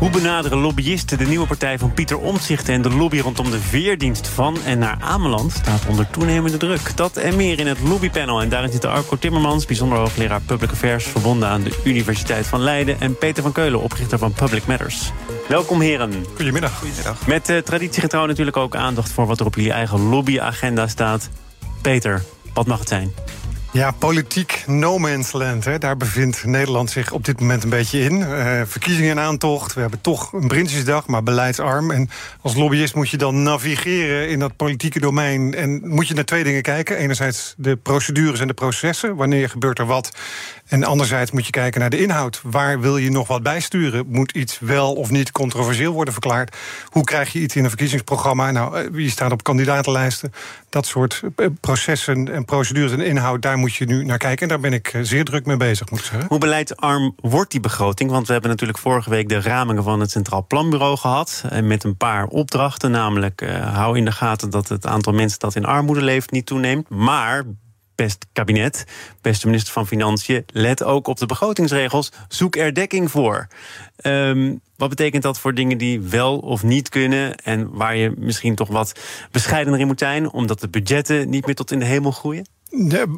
Hoe benaderen lobbyisten de nieuwe partij van Pieter Omtzigt... en de lobby rondom de veerdienst van en naar Ameland... staat onder toenemende druk. Dat en meer in het lobbypanel. En daarin zitten Arco Timmermans, bijzonder hoogleraar Public Affairs... verbonden aan de Universiteit van Leiden... en Peter van Keulen, oprichter van Public Matters. Welkom heren. Goedemiddag. Goedemiddag. Met uh, traditiegetrouw natuurlijk ook aandacht voor... wat er op jullie eigen lobbyagenda staat. Peter, wat mag het zijn? Ja, politiek no man's land. Hè. Daar bevindt Nederland zich op dit moment een beetje in. Uh, verkiezingen in aantocht. We hebben toch een Prinsjesdag, maar beleidsarm. En als lobbyist moet je dan navigeren in dat politieke domein. En moet je naar twee dingen kijken. Enerzijds de procedures en de processen. Wanneer gebeurt er wat? En anderzijds moet je kijken naar de inhoud. Waar wil je nog wat bijsturen? Moet iets wel of niet controversieel worden verklaard? Hoe krijg je iets in een verkiezingsprogramma? Nou, wie staat op kandidatenlijsten? Dat soort eh, processen en procedures en inhoud, daar moet je nu naar kijken. En daar ben ik eh, zeer druk mee bezig, moet ik zeggen. Hoe beleidsarm wordt die begroting? Want we hebben natuurlijk vorige week de ramingen van het Centraal Planbureau gehad. Met een paar opdrachten, namelijk uh, hou in de gaten dat het aantal mensen dat in armoede leeft niet toeneemt. Maar best kabinet, beste minister van Financiën, let ook op de begrotingsregels. Zoek er dekking voor. Um, wat betekent dat voor dingen die wel of niet kunnen en waar je misschien toch wat bescheidener in moet zijn, omdat de budgetten niet meer tot in de hemel groeien?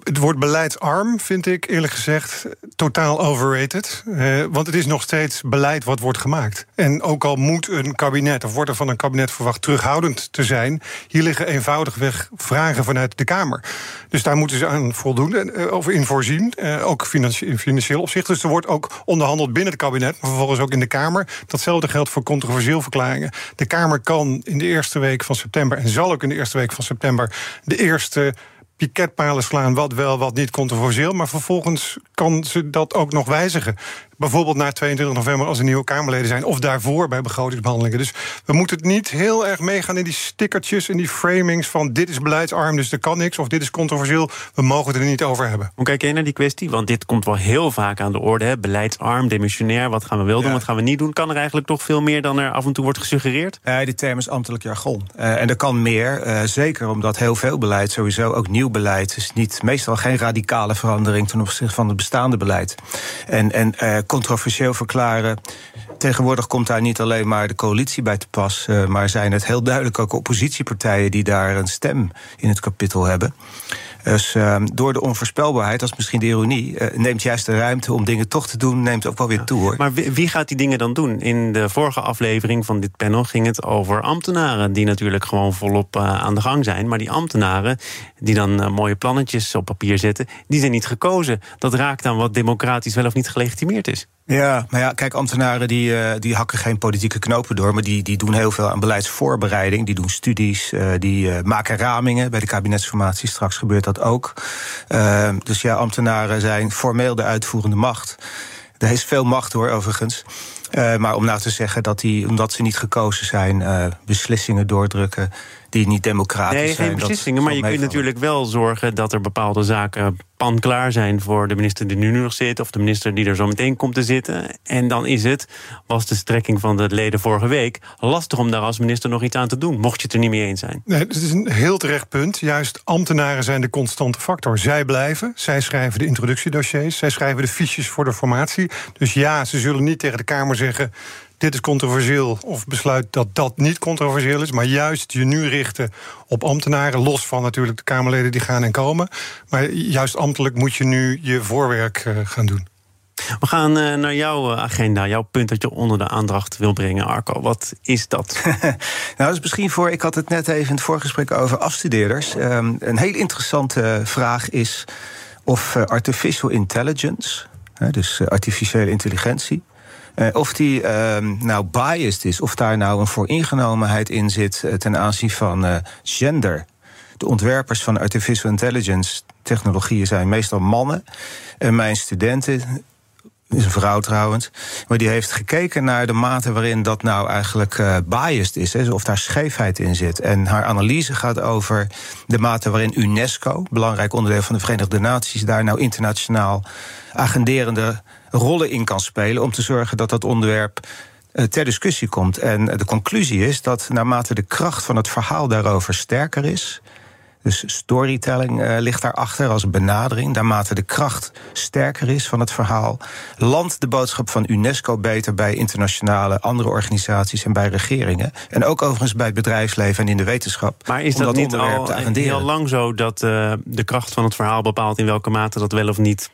Het woord beleidsarm vind ik eerlijk gezegd totaal overrated. Eh, want het is nog steeds beleid wat wordt gemaakt. En ook al moet een kabinet, of wordt er van een kabinet verwacht terughoudend te zijn, hier liggen eenvoudigweg vragen vanuit de Kamer. Dus daar moeten ze aan voldoen, uh, of in voorzien, uh, ook in financieel opzicht. Dus er wordt ook onderhandeld binnen het kabinet, maar vervolgens ook in de Kamer. Datzelfde geldt voor controversieel verklaringen. De Kamer kan in de eerste week van september, en zal ook in de eerste week van september, de eerste piketpalen slaan, wat wel, wat niet controversieel. Maar vervolgens kan ze dat ook nog wijzigen. Bijvoorbeeld na 22 november als er nieuwe Kamerleden zijn. Of daarvoor bij begrotingsbehandelingen. Dus we moeten het niet heel erg meegaan in die stickertjes en die framings van dit is beleidsarm, dus er kan niks. Of dit is controversieel, we mogen het er niet over hebben. Hoe kijk jij naar die kwestie? Want dit komt wel heel vaak aan de orde. Hè? Beleidsarm, demissionair, wat gaan we wel doen, wat gaan we niet doen? Kan er eigenlijk toch veel meer dan er af en toe wordt gesuggereerd? Uh, die term is ambtelijk jargon. Uh, en er kan meer, uh, zeker omdat heel veel beleid, sowieso ook nieuw beleid, is niet, meestal geen radicale verandering ten opzichte van het bestaande beleid. En, en controversieel verklaren. Tegenwoordig komt daar niet alleen maar de coalitie bij te pas, uh, maar zijn het heel duidelijk ook oppositiepartijen die daar een stem in het kapitel hebben. Dus uh, door de onvoorspelbaarheid, dat is misschien de ironie, uh, neemt juist de ruimte om dingen toch te doen, neemt ook wel weer toe hoor. Maar wie, wie, gaat die dingen dan doen? In de vorige aflevering van dit panel ging het over ambtenaren, die natuurlijk gewoon volop uh, aan de gang zijn. Maar die ambtenaren, die dan mooie plannetjes op papier zetten, die zijn niet gekozen. Dat raakt aan wat democratisch wel of niet gelegitimeerd is. Ja, maar ja, kijk, ambtenaren die, uh, die hakken geen politieke knopen door, maar die, die doen heel veel aan beleidsvoorbereiding. Die doen studies, uh, die uh, maken ramingen. Bij de kabinetsformatie straks gebeurt dat ook. dus ja, ambtenaren zijn formeel de uitvoerende macht. Er is veel macht hoor, overigens. Uh, maar om nou te zeggen dat die, omdat ze niet gekozen zijn, uh, beslissingen doordrukken die niet democratisch nee, zijn. Nee, geen beslissingen, maar je kunt natuurlijk wel zorgen dat er bepaalde zaken pan klaar zijn voor de minister die nu nog zit, of de minister die er zo meteen komt te zitten. En dan is het, was de strekking van de leden vorige week, lastig om daar als minister nog iets aan te doen, mocht je het er niet mee eens zijn. Nee, het is een heel terecht punt. Juist ambtenaren zijn de constante factor. Zij blijven, zij schrijven de introductiedossiers, zij schrijven de fiches voor de formatie. Dus ja, ze zullen niet tegen de Kamer zeggen dit is controversieel of besluit dat dat niet controversieel is, maar juist je nu richten op ambtenaren, los van natuurlijk de Kamerleden die gaan en komen. Maar juist ambtelijk moet je nu je voorwerk uh, gaan doen. We gaan uh, naar jouw agenda, jouw punt dat je onder de aandacht wil brengen, Arco. Wat is dat? nou, dat is misschien voor. Ik had het net even in het voorgesprek over afstudeerders. Um, een heel interessante vraag is of uh, artificial intelligence, dus artificiële intelligentie, uh, of die uh, nou biased is, of daar nou een vooringenomenheid in zit uh, ten aanzien van uh, gender. De ontwerpers van artificial intelligence technologieën zijn meestal mannen. En mijn studenten is een vrouw trouwens. Maar die heeft gekeken naar de mate waarin dat nou eigenlijk uh, biased is. Hè, of daar scheefheid in zit. En haar analyse gaat over de mate waarin UNESCO, belangrijk onderdeel van de Verenigde Naties, daar nou internationaal agenderende rollen in kan spelen. Om te zorgen dat dat onderwerp uh, ter discussie komt. En de conclusie is dat naarmate de kracht van het verhaal daarover sterker is dus storytelling uh, ligt daarachter als benadering. Naarmate de kracht sterker is van het verhaal, landt de boodschap van UNESCO beter bij internationale andere organisaties en bij regeringen. En ook overigens bij het bedrijfsleven en in de wetenschap. Maar is dat, niet al heel lang zo dat uh, de kracht van het verhaal bepaalt in welke mate dat wel of niet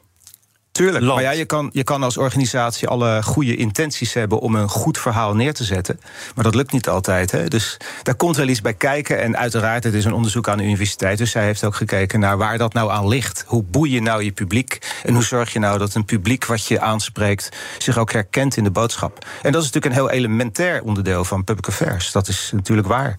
Tuurlijk, maar ja, je, kan, je kan als organisatie alle goede intenties hebben om een goed verhaal neer te zetten. Maar dat lukt niet altijd. Hè? Dus daar komt wel iets bij kijken. En uiteraard, het is een onderzoek aan de universiteit. Dus zij heeft ook gekeken naar waar dat nou aan ligt. Hoe boei je nou je publiek? En hoe zorg je nou dat een publiek wat je aanspreekt zich ook herkent in de boodschap? En dat is natuurlijk een heel elementair onderdeel van public affairs. Dat is natuurlijk waar.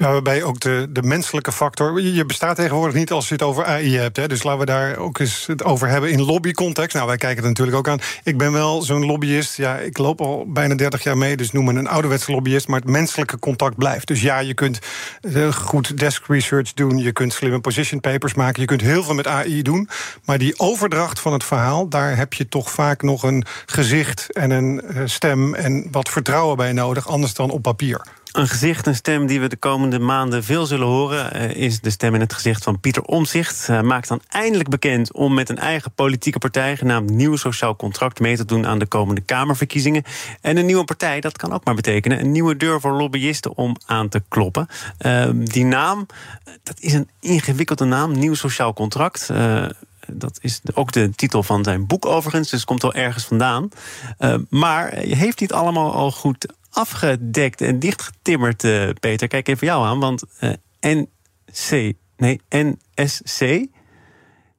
Ja, waarbij ook de, de menselijke factor. Je bestaat tegenwoordig niet als je het over AI hebt. Hè, dus laten we daar ook eens het over hebben in lobbycontext. Nou, wij kijken er natuurlijk ook aan. Ik ben wel zo'n lobbyist. Ja, ik loop al bijna 30 jaar mee, dus noem me een ouderwetse lobbyist. Maar het menselijke contact blijft. Dus ja, je kunt uh, goed desk research doen. Je kunt slimme position papers maken. Je kunt heel veel met AI doen. Maar die overdracht van het verhaal, daar heb je toch vaak nog een gezicht en een uh, stem en wat vertrouwen bij nodig. Anders dan op papier. Een gezicht, een stem die we de komende maanden veel zullen horen... Eh, is de stem in het gezicht van Pieter Omzicht. Hij maakt dan eindelijk bekend om met een eigen politieke partij... genaamd Nieuw Sociaal Contract mee te doen aan de komende Kamerverkiezingen. En een nieuwe partij, dat kan ook maar betekenen... een nieuwe deur voor lobbyisten om aan te kloppen. Uh, die naam, dat is een ingewikkelde naam, Nieuw Sociaal Contract... Uh, dat is ook de titel van zijn boek overigens, dus komt wel ergens vandaan. Uh, maar heeft hij het allemaal al goed afgedekt en dichtgetimmerd, uh, Peter. Kijk even jou aan, want eh, NC, nee, NSC,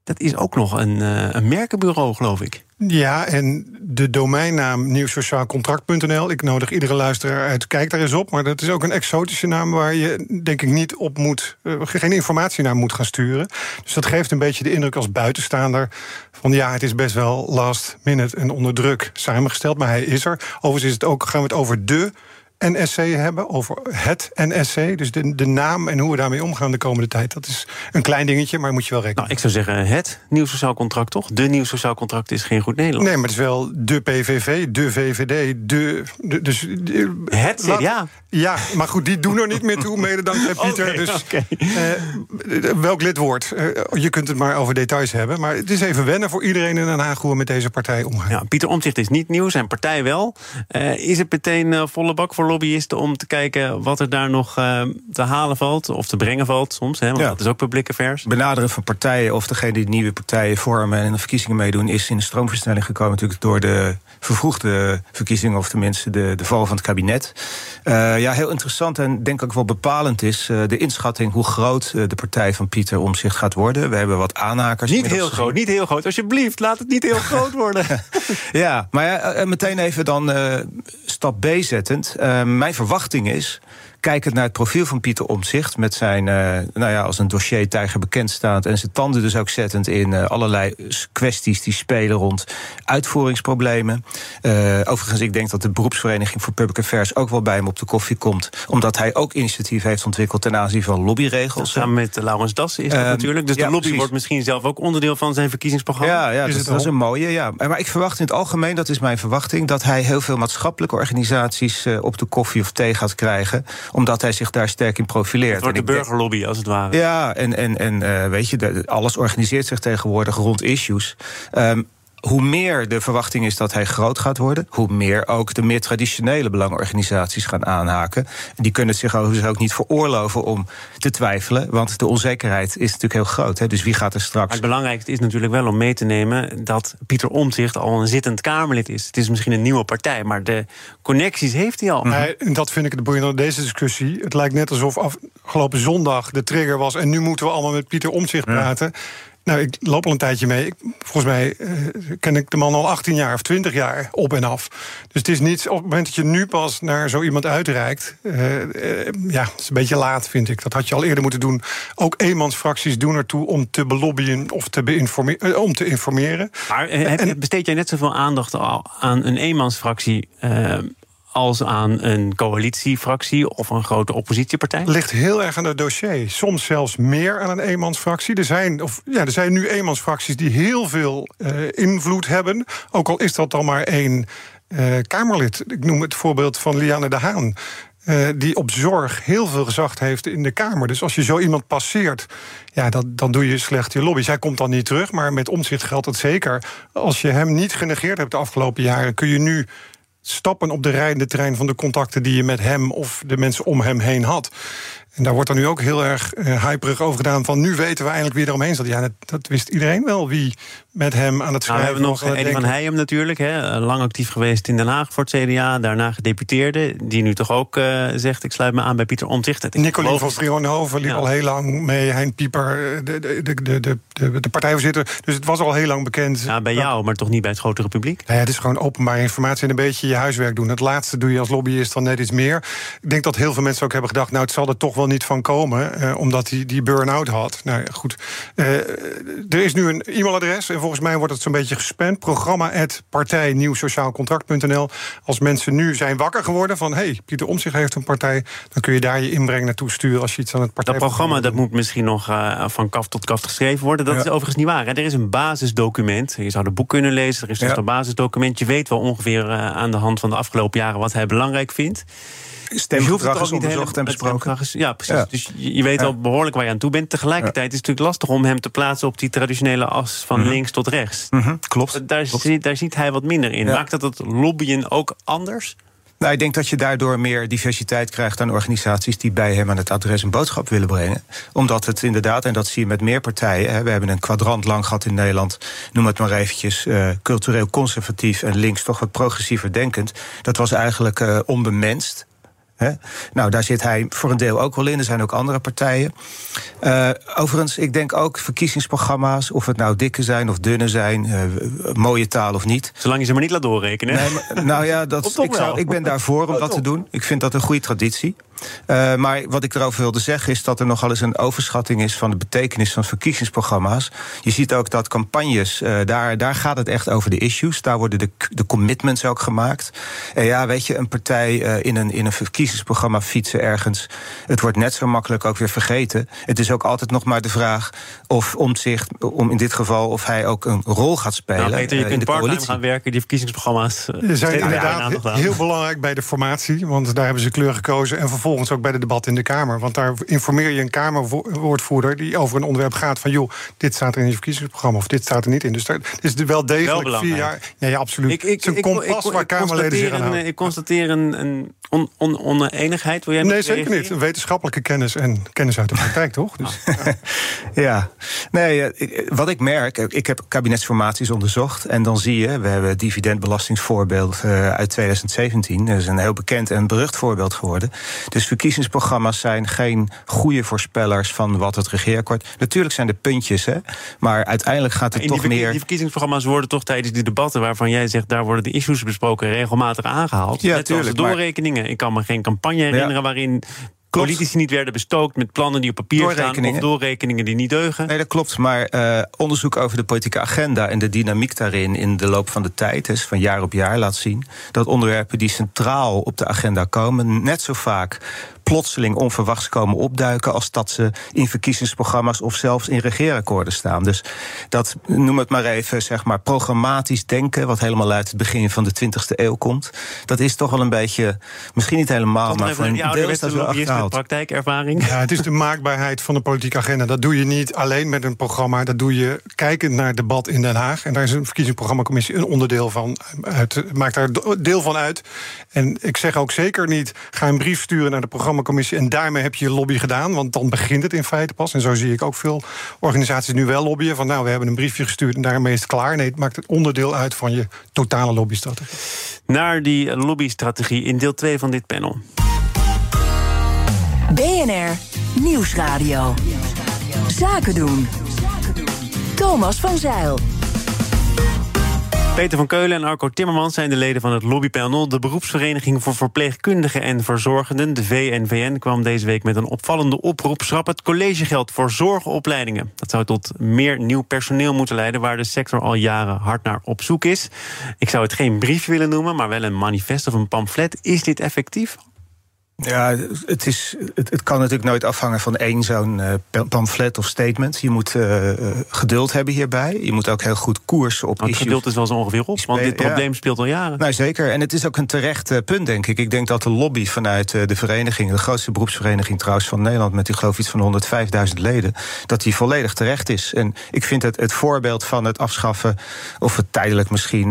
dat is ook nog een, uh, een merkenbureau, geloof ik. Ja, en de domeinnaam nieuwsociaalcontract.nl. Ik nodig iedere luisteraar uit, kijk daar eens op. Maar dat is ook een exotische naam waar je denk ik niet op moet... Uh, geen informatie naar moet gaan sturen. Dus dat geeft een beetje de indruk als buitenstaander... van ja, het is best wel last minute en onder druk samengesteld. Maar hij is er. Overigens is het ook, gaan we het over de NSC hebben, over het NSC. Dus de, de naam en hoe we daarmee omgaan de komende tijd. Dat is een klein dingetje, maar moet je wel rekenen. Nou, ik zou zeggen het nieuw sociaal contract, toch? De nieuw sociaal contract is geen goed Nederlands. Nee, maar het is wel de PVV, de VVD, de... de dus, het ja. Ja, maar goed, die doen er niet meer toe, mede dankzij Pieter. Okay, dus okay. Uh, welk lidwoord? Uh, je kunt het maar over details hebben. Maar het is even wennen voor iedereen in Den Haag hoe we met deze partij omgaan. Ja, Pieter Omtzigt is niet nieuw, zijn partij wel. Uh, is het meteen volle bak voor lobbyisten om te kijken wat er daar nog uh, te halen valt of te brengen valt soms. Hè, want ja. dat is ook public affairs. Benaderen van partijen of degene die nieuwe partijen vormen en in de verkiezingen meedoen, is in de stroomversnelling gekomen natuurlijk door de vervroegde verkiezingen, of tenminste de, de val van het kabinet. Uh, ja, heel interessant en denk ik wel bepalend is uh, de inschatting hoe groot de partij van Pieter om zich gaat worden. We hebben wat aanhakers. Niet heel groot, niet heel groot. Alsjeblieft, laat het niet heel groot worden. ja, maar ja, meteen even dan stap B zettend. Mijn verwachting is kijkend naar het profiel van Pieter Omtzigt... met zijn, uh, nou ja, als een dossier-tijger bekend staat... en zijn tanden dus ook zettend in uh, allerlei kwesties die spelen rond uitvoeringsproblemen. Uh, overigens, ik denk dat de beroepsvereniging voor Public Affairs... ook wel bij hem op de koffie komt, omdat hij ook initiatief heeft ontwikkeld... ten aanzien van lobbyregels. Samen met Laurens Dassen is dat natuurlijk. Dus de lobby precies. wordt misschien zelf ook onderdeel van zijn verkiezingsprogramma. Ja, ja dus dat is een mooie, ja. Maar ik verwacht in het algemeen, dat is mijn verwachting... dat hij heel veel maatschappelijke organisaties op de koffie of thee gaat krijgen omdat hij zich daar sterk in profileert. Het wordt de burgerlobby, als het ware. Ja, en, en, en uh, weet je, alles organiseert zich tegenwoordig rond issues. Um, hoe meer de verwachting is dat hij groot gaat worden, hoe meer ook de meer traditionele belangenorganisaties gaan aanhaken. Die kunnen het zich overigens ook niet veroorloven om te twijfelen, want de onzekerheid is natuurlijk heel groot. Hè? Dus wie gaat er straks. Maar het belangrijkste is natuurlijk wel om mee te nemen dat Pieter Omtzigt al een zittend Kamerlid is. Het is misschien een nieuwe partij, maar de connecties heeft hij al. Nee, en dat vind ik het boeiende aan deze discussie. Het lijkt net alsof afgelopen zondag de trigger was en nu moeten we allemaal met Pieter Omtzigt praten. Nou, ik loop al een tijdje mee. Ik, volgens mij uh, ken ik de man al 18 jaar of 20 jaar op en af. Dus het is niet op het moment dat je nu pas naar zo iemand uitreikt. Uh, uh, ja, het is een beetje laat, vind ik. Dat had je al eerder moeten doen. Ook eenmansfracties doen ertoe om te belobbyen of te, beïnformeren, om te informeren. Maar en, besteed jij net zoveel aandacht aan een eenmansfractie als aan een coalitiefractie of een grote oppositiepartij? Ligt heel erg aan het dossier. Soms zelfs meer aan een eenmansfractie. Er zijn, of, ja, er zijn nu eenmansfracties die heel veel uh, invloed hebben. Ook al is dat dan maar één uh, Kamerlid. Ik noem het voorbeeld van Liane de Haan. Uh, die op zorg heel veel gezag heeft in de Kamer. Dus als je zo iemand passeert, ja, dat, dan doe je slecht je lobby. Zij komt dan niet terug, maar met omzicht geldt het zeker. Als je hem niet genegeerd hebt de afgelopen jaren, kun je nu stappen op de rijdende trein van de contacten die je met hem of de mensen om hem heen had. En daar wordt er nu ook heel erg uh, hyperig over gedaan. Van nu weten we eindelijk wie er omheen zat. Ja, dat, dat wist iedereen wel wie met hem aan het schrijven nou, we hebben nog Eddie van Heijem natuurlijk. Hè, lang actief geweest in Den Haag voor het CDA. Daarna gedeputeerde. Die nu toch ook uh, zegt: ik sluit me aan bij Pieter Omtzigt. Nicolien van Vrionhoven liep ja. al heel lang mee. Hein Pieper, de, de, de, de, de, de partijvoorzitter. Dus het was al heel lang bekend. Ja, bij jou, maar toch niet bij het grotere publiek? Nou ja, het is gewoon openbare informatie en een beetje je huiswerk doen. Het laatste doe je als lobbyist dan net iets meer. Ik denk dat heel veel mensen ook hebben gedacht: nou, het zal er toch wel niet van komen. Uh, omdat hij die burn-out had. Nou ja, goed. Uh, er is nu een e-mailadres en volgens mij wordt het zo'n beetje gespamd. Programma partij Als mensen nu zijn wakker geworden van... hé, hey, Pieter Omtzigt heeft een partij... dan kun je daar je inbreng naartoe sturen als je iets aan het partij... Dat programma dat moet misschien nog uh, van kaf tot kaf geschreven worden. Dat ja. is overigens niet waar. Hè? Er is een basisdocument. Je zou het boek kunnen lezen. Er is dus ja. een basisdocument. Je weet wel ongeveer aan de hand van de afgelopen jaren... wat hij belangrijk vindt stemgedrag is onderzocht en besproken. Is, ja, precies. Ja. Dus je, je weet al behoorlijk waar je aan toe bent. Tegelijkertijd is het natuurlijk lastig om hem te plaatsen... op die traditionele as van mm -hmm. links tot rechts. Mm -hmm. Klopt. Daar, Klopt. Ziet, daar ziet hij wat minder in. Maakt dat het lobbyen ook anders? Nou, ik denk dat je daardoor meer diversiteit krijgt aan organisaties die bij hem aan het adres een boodschap willen brengen. Omdat het inderdaad, en dat zie je met meer partijen. Hè, we hebben een kwadrant lang gehad in Nederland, noem het maar eventjes, uh, cultureel conservatief en links toch wat progressiever denkend. Dat was eigenlijk uh, onbemenst. He? Nou, daar zit hij voor een deel ook wel in. Er zijn ook andere partijen. Uh, overigens, ik denk ook verkiezingsprogramma's, of het nou dikke zijn of dunne zijn, uh, mooie taal of niet. Zolang je ze maar niet laat doorrekenen. Nee, maar, nou ja, dat, ik, zou, ik ben daarvoor om dat te doen. Ik vind dat een goede traditie. Uh, maar wat ik erover wilde zeggen is dat er nogal eens een overschatting is van de betekenis van verkiezingsprogramma's. Je ziet ook dat campagnes, uh, daar, daar gaat het echt over de issues. Daar worden de, de commitments ook gemaakt. En ja, weet je, een partij uh, in, een, in een verkiezingsprogramma fietsen ergens. Het wordt net zo makkelijk ook weer vergeten. Het is ook altijd nog maar de vraag of omzicht, om in dit geval, of hij ook een rol gaat spelen. Nou, Peter, je kunt in de coalitie gaan werken, die verkiezingsprogramma's. Ze zijn inderdaad heel belangrijk bij de formatie, want daar hebben ze kleur gekozen. En vervolgens vervolgens ook bij de debat in de Kamer. Want daar informeer je een Kamerwoordvoerder die over een onderwerp gaat van joh, dit staat er in je verkiezingsprogramma of dit staat er niet in. Dus daar is het wel degelijk wel vier jaar. Ja, ja absoluut. Ik, ik, het is een kompas ik, waar Kamerleden zich aan houden. Ik constateer een, een on, on, oneenigheid. Wil jij nee, zeker niet. Een wetenschappelijke kennis en kennis uit de praktijk, toch? Dus, ja. ja. Nee, wat ik merk, ik heb kabinetsformaties onderzocht en dan zie je, we hebben het dividendbelastingsvoorbeeld uit 2017. Dat is een heel bekend en berucht voorbeeld geworden. Dus verkiezingsprogramma's zijn geen goede voorspellers van wat het regeerakkoord. Natuurlijk zijn er puntjes, hè, maar uiteindelijk gaat het toch meer. Die verkiezingsprogramma's worden toch tijdens die debatten waarvan jij zegt daar worden de issues besproken regelmatig aangehaald. Ja, Net tuurlijk, als de doorrekeningen. Ik kan me geen campagne herinneren ja. waarin Politici niet werden bestookt met plannen die op papier staan of doorrekeningen die niet deugen. Nee, dat klopt. Maar uh, onderzoek over de politieke agenda en de dynamiek daarin in de loop van de tijd, dus van jaar op jaar, laat zien dat onderwerpen die centraal op de agenda komen, net zo vaak plotseling onverwachts komen opduiken als dat ze in verkiezingsprogramma's of zelfs in regeerakkoorden staan. Dus dat, noem het maar even, zeg maar, programmatisch denken, wat helemaal uit het begin van de 20e eeuw komt, dat is toch wel een beetje, misschien niet helemaal, maar voor een deel is dat wel achterhaald. praktijkervaring. Ja, het is de maakbaarheid van de politieke agenda. Dat doe je niet alleen met een programma, dat doe je kijkend naar het debat in Den Haag. En daar is een verkiezingsprogrammacommissie een onderdeel van, uit, maakt daar deel van uit. En ik zeg ook zeker niet, ga een brief sturen naar de programma Commissie en daarmee heb je je lobby gedaan, want dan begint het in feite pas. En zo zie ik ook veel organisaties nu wel lobbyen van nou, we hebben een briefje gestuurd en daarmee is het klaar. Nee, het maakt het onderdeel uit van je totale lobbystrategie. Naar die lobbystrategie in deel 2 van dit panel. BNR Nieuwsradio. Zaken doen. Thomas van Zeil. Peter van Keulen en Arco Timmermans zijn de leden van het lobbypanel. De beroepsvereniging voor verpleegkundigen en verzorgenden, de VNVN, kwam deze week met een opvallende oproep. Schrap het collegegeld voor zorgopleidingen. Dat zou tot meer nieuw personeel moeten leiden, waar de sector al jaren hard naar op zoek is. Ik zou het geen brief willen noemen, maar wel een manifest of een pamflet. Is dit effectief? Ja, het, is, het, het, kan natuurlijk nooit afhangen van één zo'n uh, pamflet of statement. Je moet uh, geduld hebben hierbij. Je moet ook heel goed koersen op issues. geduld is wel zo ongeveer op, want dit probleem speelt al jaren. Nou, zeker. En het is ook een terecht punt, denk ik. Ik denk dat de lobby vanuit de vereniging... de grootste beroepsvereniging trouwens van Nederland... met die geloof iets van 105.000 leden... dat die volledig terecht is. En ik vind het, het voorbeeld van het afschaffen... of het tijdelijk misschien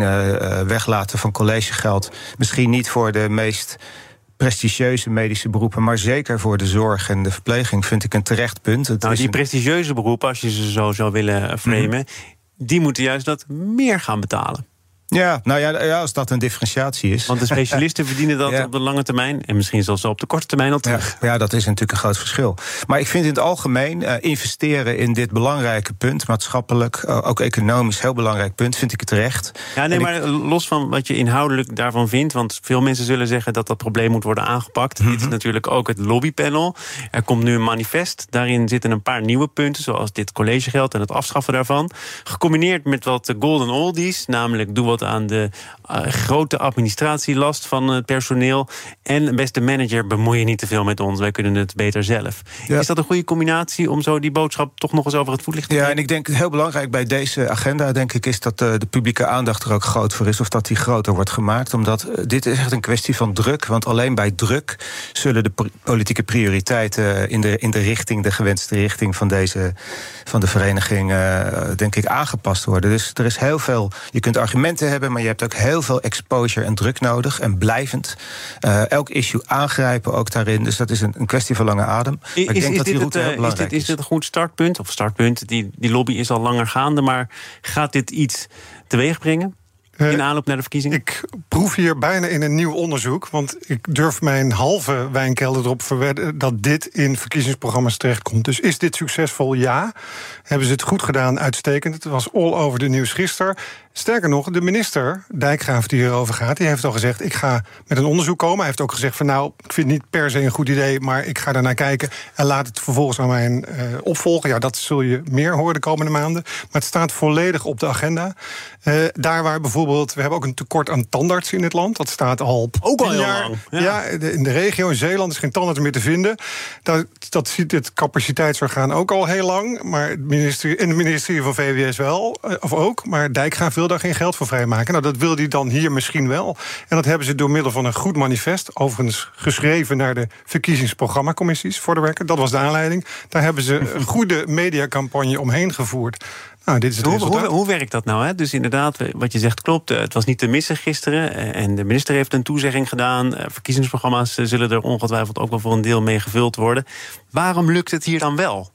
weglaten van collegegeld... misschien niet voor de meest prestigieuze medische beroepen, maar zeker voor de zorg en de verpleging vind ik een terecht punt. Het nou, die prestigieuze beroepen, als je ze zo zou willen framen, mhm. die moeten juist dat meer gaan betalen. Ja, nou ja, ja, als dat een differentiatie is. Want de specialisten verdienen dat op de lange termijn... en misschien zelfs op de korte termijn al terug. Ja, dat is natuurlijk een groot verschil. Maar ik vind in het algemeen uh, investeren in dit belangrijke punt... maatschappelijk, uh, ook economisch heel belangrijk punt, vind ik het terecht. Ja, nee, maar los van wat je inhoudelijk daarvan vindt... want veel mensen zullen zeggen dat dat probleem moet worden aangepakt. Dit is mhm. natuurlijk ook het lobbypanel. Er komt nu een manifest. Daarin zitten een paar nieuwe punten... zoals dit collegegeld en het afschaffen daarvan. Gecombineerd met wat golden oldies, namelijk doe wat aan de uh, grote administratielast van het personeel. En beste manager, bemoei je niet te veel met ons. Wij kunnen het beter zelf. Is dat een goede combinatie om zo die boodschap toch nog eens over het voetlicht te brengen? Ja, en ik denk heel belangrijk bij deze agenda, denk ik, is dat de, eh, de publieke aandacht er ook groot voor is. Of dat die groter wordt gemaakt. Omdat uh, dit is echt een kwestie van druk. Want alleen bij druk zullen de politieke prioriteiten in de, in de richting, de gewenste richting van deze van de vereniging, denk ik, aangepast worden. Dus er is heel veel. Je kunt argumenten hebben, maar je hebt ook heel veel exposure en druk nodig. En blijvend. Uh, elk issue aangrijpen ook daarin. Dus dat is een, een kwestie van lange adem. Is, ik denk dat die route het, heel belangrijk is. Dit, is dit een goed startpunt? Of startpunt, die, die lobby is al langer gaande. Maar gaat dit iets teweeg brengen? in eh, aanloop naar de verkiezingen? Ik proef hier bijna in een nieuw onderzoek. Want ik durf mijn halve wijnkelder erop verwedden dat dit in verkiezingsprogramma's terechtkomt. Dus is dit succesvol? Ja. Hebben ze het goed gedaan? Uitstekend. Het was all over de nieuws gisteren. Sterker nog, de minister, Dijkgraaf, die hierover gaat, die heeft al gezegd: ik ga met een onderzoek komen. Hij heeft ook gezegd: van nou, ik vind het niet per se een goed idee, maar ik ga daarnaar kijken en laat het vervolgens aan mijn uh, opvolgen. Ja, dat zul je meer horen de komende maanden. Maar het staat volledig op de agenda. Uh, daar waar bijvoorbeeld, we hebben ook een tekort aan tandartsen in het land. Dat staat al ook al jaar. Lang, ja, in de regio in Zeeland is geen tandarts meer te vinden. Dat, dat ziet het capaciteitsorgaan ook al heel lang. Maar het ministerie, in het ministerie van VWS wel, uh, of ook. Maar Dijkgraaf wil daar geen geld voor vrijmaken. Nou, dat wil hij dan hier misschien wel. En dat hebben ze door middel van een goed manifest, overigens geschreven naar de verkiezingsprogrammacommissies voor de werken. Dat was de aanleiding. Daar hebben ze een goede mediacampagne omheen gevoerd. Nou, dit is het hoe, hoe, hoe, werkt dat nou? Hè? Dus inderdaad, wat je zegt klopt. Eh, het was niet te missen gisteren. Eh, en de minister heeft een toezegging gedaan. Eh, verkiezingsprogramma's zullen er ongetwijfeld ook wel voor een deel mee gevuld worden. Waarom lukt het hier dan wel?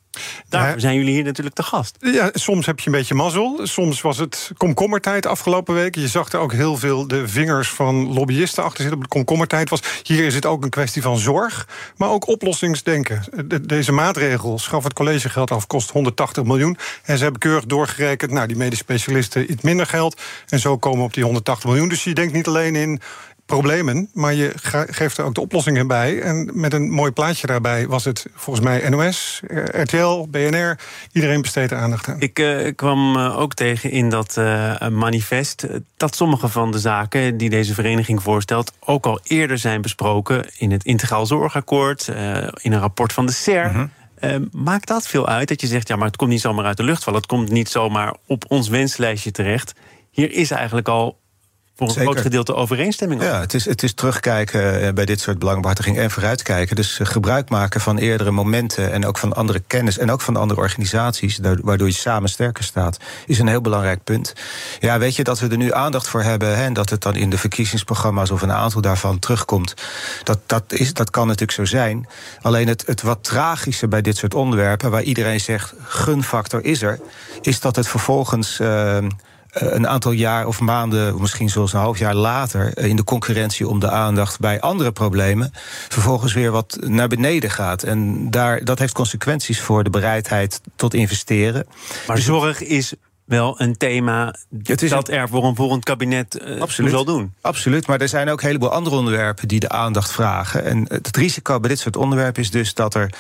Daarvoor zijn jullie hier natuurlijk te gast. Ja, soms heb je een beetje mazzel. Soms was het komkommertijd afgelopen week. Je zag er ook heel veel de vingers van lobbyisten achter zitten. Op de komkommertijd was. Hier is het ook een kwestie van zorg, maar ook oplossingsdenken. deze maatregel, schaf het collegegeld af, kost 180 miljoen. En ze hebben keurig doorgerekend, nou, die medisch specialisten iets minder geld. En zo komen we op die 180 miljoen. Dus je denkt niet alleen in problemen, maar je geeft er ook de oplossingen bij. En met een mooi plaatje daarbij was het volgens mij NOS, eh, RTL, BNR. Iedereen besteedt er aandacht aan. Ik uh, kwam uh, ook tegen in dat uh, manifest dat sommige van de zaken die deze vereniging voorstelt ook al eerder zijn besproken in het Integraal Zorgakkoord, in een rapport van de SER. Mm maakt dat veel uit dat je zegt, ja, maar het komt niet zomaar uit de lucht vallen. Het komt niet zomaar op ons wenslijstje terecht. Hier is eigenlijk al voor een groot gedeelte overeenstemming Ja, het is, het is terugkijken eh, bij dit soort belangbehartiging en vooruitkijken. Dus eh, gebruik maken van eerdere momenten en ook van andere kennis en ook van andere organisaties, waardoor je samen sterker staat, is een heel belangrijk punt. Ja, weet je dat we er nu aandacht voor hebben hè, en dat het dan in de verkiezingsprogramma's of een aantal daarvan terugkomt. Dat, dat, is, dat kan natuurlijk zo zijn. Alleen het, het wat tragische bij dit soort onderwerpen, waar iedereen zegt gunfactor is er, is dat het vervolgens. Uh, eh, een aantal jaar of maanden, misschien zelfs een half jaar later, eh, in de concurrentie om de aandacht bij andere problemen, vervolgens weer wat naar beneden gaat. En daar, dat heeft consequenties voor de bereidheid tot investeren. Maar zorg is wel een thema Het is dat er voor een volgend kabinet eh, Absoluut. zal doen. Absoluut, maar er zijn ook een heleboel andere onderwerpen die de aandacht vragen. En het risico bij dit soort onderwerpen is dus dat er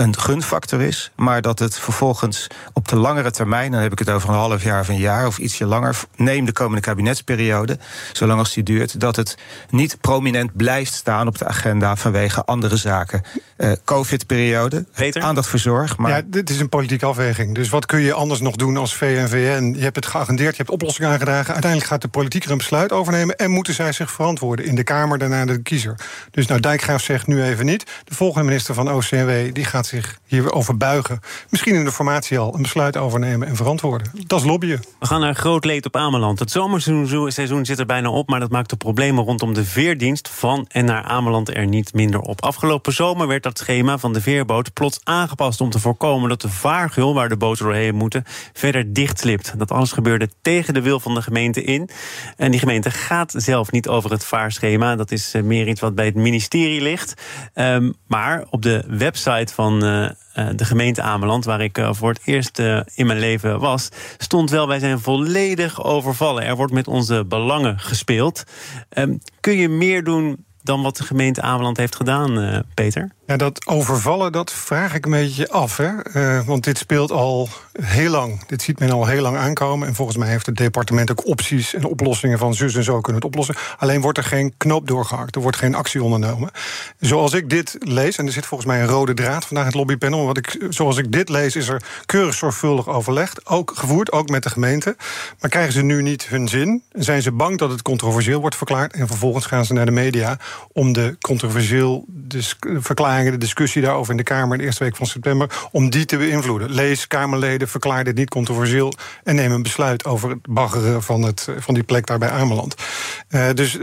een gunfactor is, maar dat het vervolgens op de langere termijn, dan heb ik het over een half jaar of een jaar of ietsje langer, neem de komende kabinetsperiode, zolang als die duurt, dat het niet prominent blijft staan op de agenda vanwege andere zaken. Eh, Covid-periode, aandacht voor zorg, maar Ja, dit is een politieke afweging. Dus wat kun je anders nog doen als VNVN? Je hebt het geagendeerd, je hebt oplossingen aangedragen. Uiteindelijk gaat de politiek er een besluit overnemen... en moeten zij zich verantwoorden in de Kamer, daarna de kiezer. Dus nou, Dijkgraaf zegt nu even niet. De volgende minister van OCMW die gaat zich hierover buigen. Misschien in de formatie al een besluit overnemen en verantwoorden. Dat is lobbyen. We gaan naar groot leed op Ameland. Het zomerseizoen zit er bijna op, maar dat maakt de problemen rondom de veerdienst van en naar Ameland er niet minder op. Afgelopen zomer werd dat schema van de veerboot plots aangepast om te voorkomen dat de vaargul waar de boten doorheen moeten verder dichtslipt. Dat alles gebeurde tegen de wil van de gemeente in. En die gemeente gaat zelf niet over het vaarschema. Dat is eh, meer iets wat bij het ministerie ligt. Ehm, maar op de website van eh, eh, de gemeente Ameland, waar ik eh, voor het eerst in mijn leven was, stond wel: wij zijn volledig overvallen. Er wordt met onze belangen gespeeld. Ehm, kun je meer doen dan wat de gemeente Ameland heeft gedaan, Peter? Dat overvallen, dat vraag ik een beetje af. Hè? Eh, want dit speelt al heel lang. Dit ziet men al heel lang aankomen. En volgens mij heeft het departement ook opties en oplossingen van zus en zo kunnen het oplossen. Alleen wordt er geen knoop doorgehakt. Er wordt geen actie ondernomen. Zoals ik dit lees, en er zit volgens mij een rode draad vandaag het lobbypanel. Wat ik, zoals ik dit lees, is er keurig zorgvuldig overlegd. Ook gevoerd, ook met de gemeente. Maar krijgen ze nu niet hun zin? Zijn ze bang dat het controversieel wordt verklaard? En vervolgens gaan ze naar de media om de controversieel dis- de discussie daarover in de Kamer in de eerste week van september, om die te beïnvloeden. Lees Kamerleden, verklaar dit niet controversieel en neem een besluit over het baggeren van, het, van die plek daar bij Ameland. Eh, dus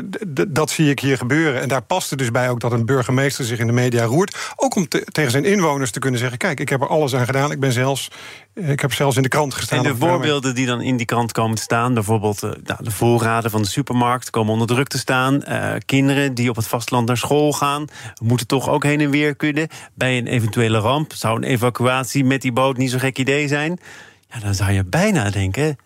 dat zie ik hier gebeuren. En daar past er dus bij ook dat een burgemeester zich in de media roert. Ook om te- tegen zijn inwoners te kunnen zeggen: kijk, ik heb er alles aan gedaan. Ik ben zelfs, ik heb zelfs in de krant gestaan. En de het voorbeelden die dan in die krant komen te staan, bijvoorbeeld eh, nou, de voorraden van de supermarkt komen onder druk te staan. Eh, kinderen die op het vasteland naar school gaan, moeten toch ook heen en weer kunnen. Bij een eventuele ramp zou een evacuatie met die boot niet zo'n gek idee zijn. Ja, dan zou je bijna denken.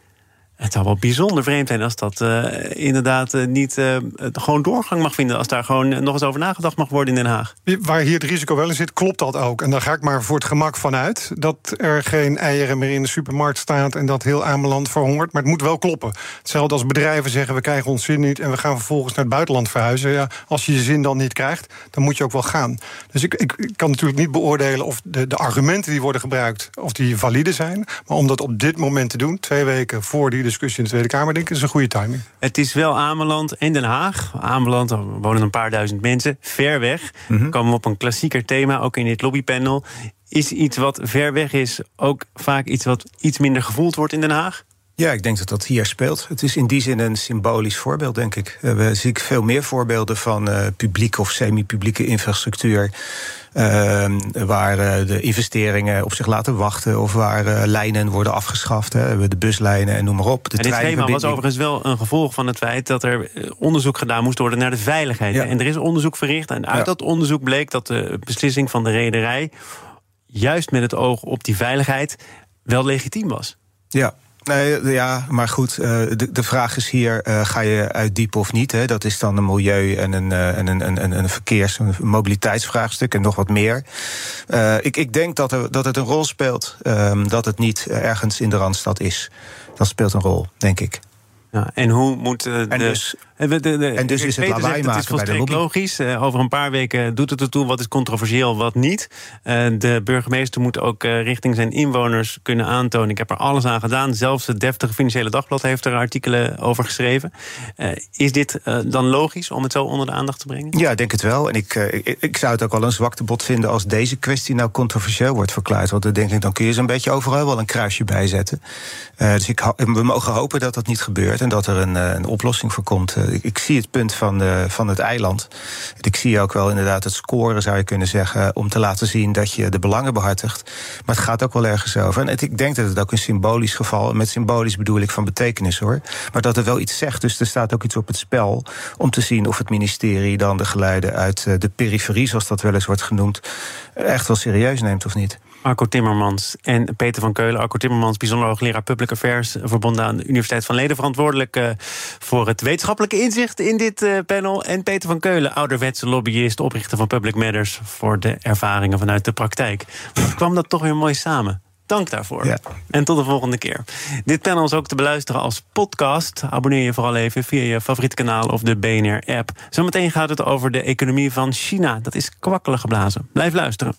Het zou wel bijzonder vreemd zijn als dat eh, inderdaad eh, niet eh, gewoon doorgang mag vinden. Als daar gewoon nog eens over nagedacht mag worden in Den Haag. Waar hier het risico wel in zit, klopt dat ook. En daar ga ik maar voor het gemak van uit. Dat er geen eieren meer in de supermarkt staat en dat heel Ameland verhongert. Maar het moet wel kloppen. Hetzelfde als bedrijven zeggen, we krijgen ons zin niet... en we gaan vervolgens naar het buitenland verhuizen. Ja, als je je zin dan niet krijgt, dan moet je ook wel gaan. Dus ik, ik, ik kan natuurlijk niet beoordelen of de, de argumenten die worden gebruikt... of die valide zijn. Maar om dat op dit moment te doen, twee weken voor die discussie in de Tweede Kamer... denk ik, is een goede timing. Het is wel Ameland en Den Haag. Ameland, daar wonen een paar duizend mensen, ver weg. Komen we op een klassieker thema, ook in dit lobbypanel. Is iets wat ver weg is ook vaak iets wat iets minder gevoeld wordt in Den Haag? Ja, ik denk dat dat hier speelt. Het is in die zin een symbolisch voorbeeld, denk ik. Eh, We zien veel meer voorbeelden van eh, publieke of semi-publieke infrastructuur. eh, waar eh, de investeringen op zich laten wachten. of waar lijnen worden afgeschaft. Hè. De buslijnen en noem maar op. De en dit schema was overigens wel een gevolg van het feit dat er onderzoek gedaan moest worden naar de veiligheid. Ja. En er is onderzoek verricht. En uit Ja. dat onderzoek bleek dat de beslissing van de rederij, juist met het oog op die veiligheid, wel legitiem was. Ja. Nee, ja, maar goed, eh, de, de vraag is hier, eh, ga je uitdiepen of niet? Hè? Dat is dan een milieu- en een, eh, en een, een, een, een verkeers- en mobiliteitsvraagstuk en nog wat meer. Ik, ik denk dat, er, dat het een rol speelt ehm, dat het niet ergens in de Randstad is. Dat speelt een rol, denk ik. Ja, en hoe moet de... En dus- De- de- de- en dus is het lawaai zegt, maken Het is bij de logisch. Eh, over een paar weken doet het ertoe wat is controversieel, wat niet. Eh, de burgemeester moet ook eh, richting zijn inwoners kunnen aantonen... ik heb er alles aan gedaan. Zelfs het deftige Financiële Dagblad heeft er artikelen over geschreven. Is dit dan logisch om het zo onder de aandacht te brengen? Ja, ik denk het wel. En ik, ik, ik zou het ook wel een zwaktebod vinden als deze kwestie nou controversieel wordt verklaard. Want dan denk ik, dan kun je zo'n beetje overal wel een kruisje bij zetten. Eh, dus ik, we mogen hopen dat dat niet gebeurt en dat er een, een oplossing voor komt. Ik, zie het punt van, eh, van het eiland. Ik zie ook wel inderdaad het scoren, zou je kunnen zeggen, om te laten zien dat je de belangen behartigt. Maar het gaat ook wel ergens over. En het- ik denk dat het ook een symbolisch geval, met symbolisch bedoel ik van betekenis hoor. Maar dat er wel iets zegt. Dus er staat ook iets op het spel om te zien of het ministerie dan de geluiden uit eh, de periferie, zoals dat wel eens wordt genoemd, echt wel serieus neemt of niet. Arco Timmermans en Peter van Keulen. Arco Timmermans, bijzonder hoogleraar Public Affairs... verbonden aan de Universiteit van Leiden... verantwoordelijk uh, voor het wetenschappelijke inzicht in dit uh, panel. En Peter van Keulen, ouderwetse lobbyist... oprichter van Public Matters... voor de ervaringen vanuit de praktijk. Maar kwam dat toch weer mooi samen? Dank daarvoor. Ja. En tot de volgende keer. Dit panel is ook te beluisteren als podcast. Abonneer je vooral even via je favoriete kanaal of de BNR-app. Zometeen gaat het over de economie van China. Dat is kwakkelen geblazen. Blijf luisteren.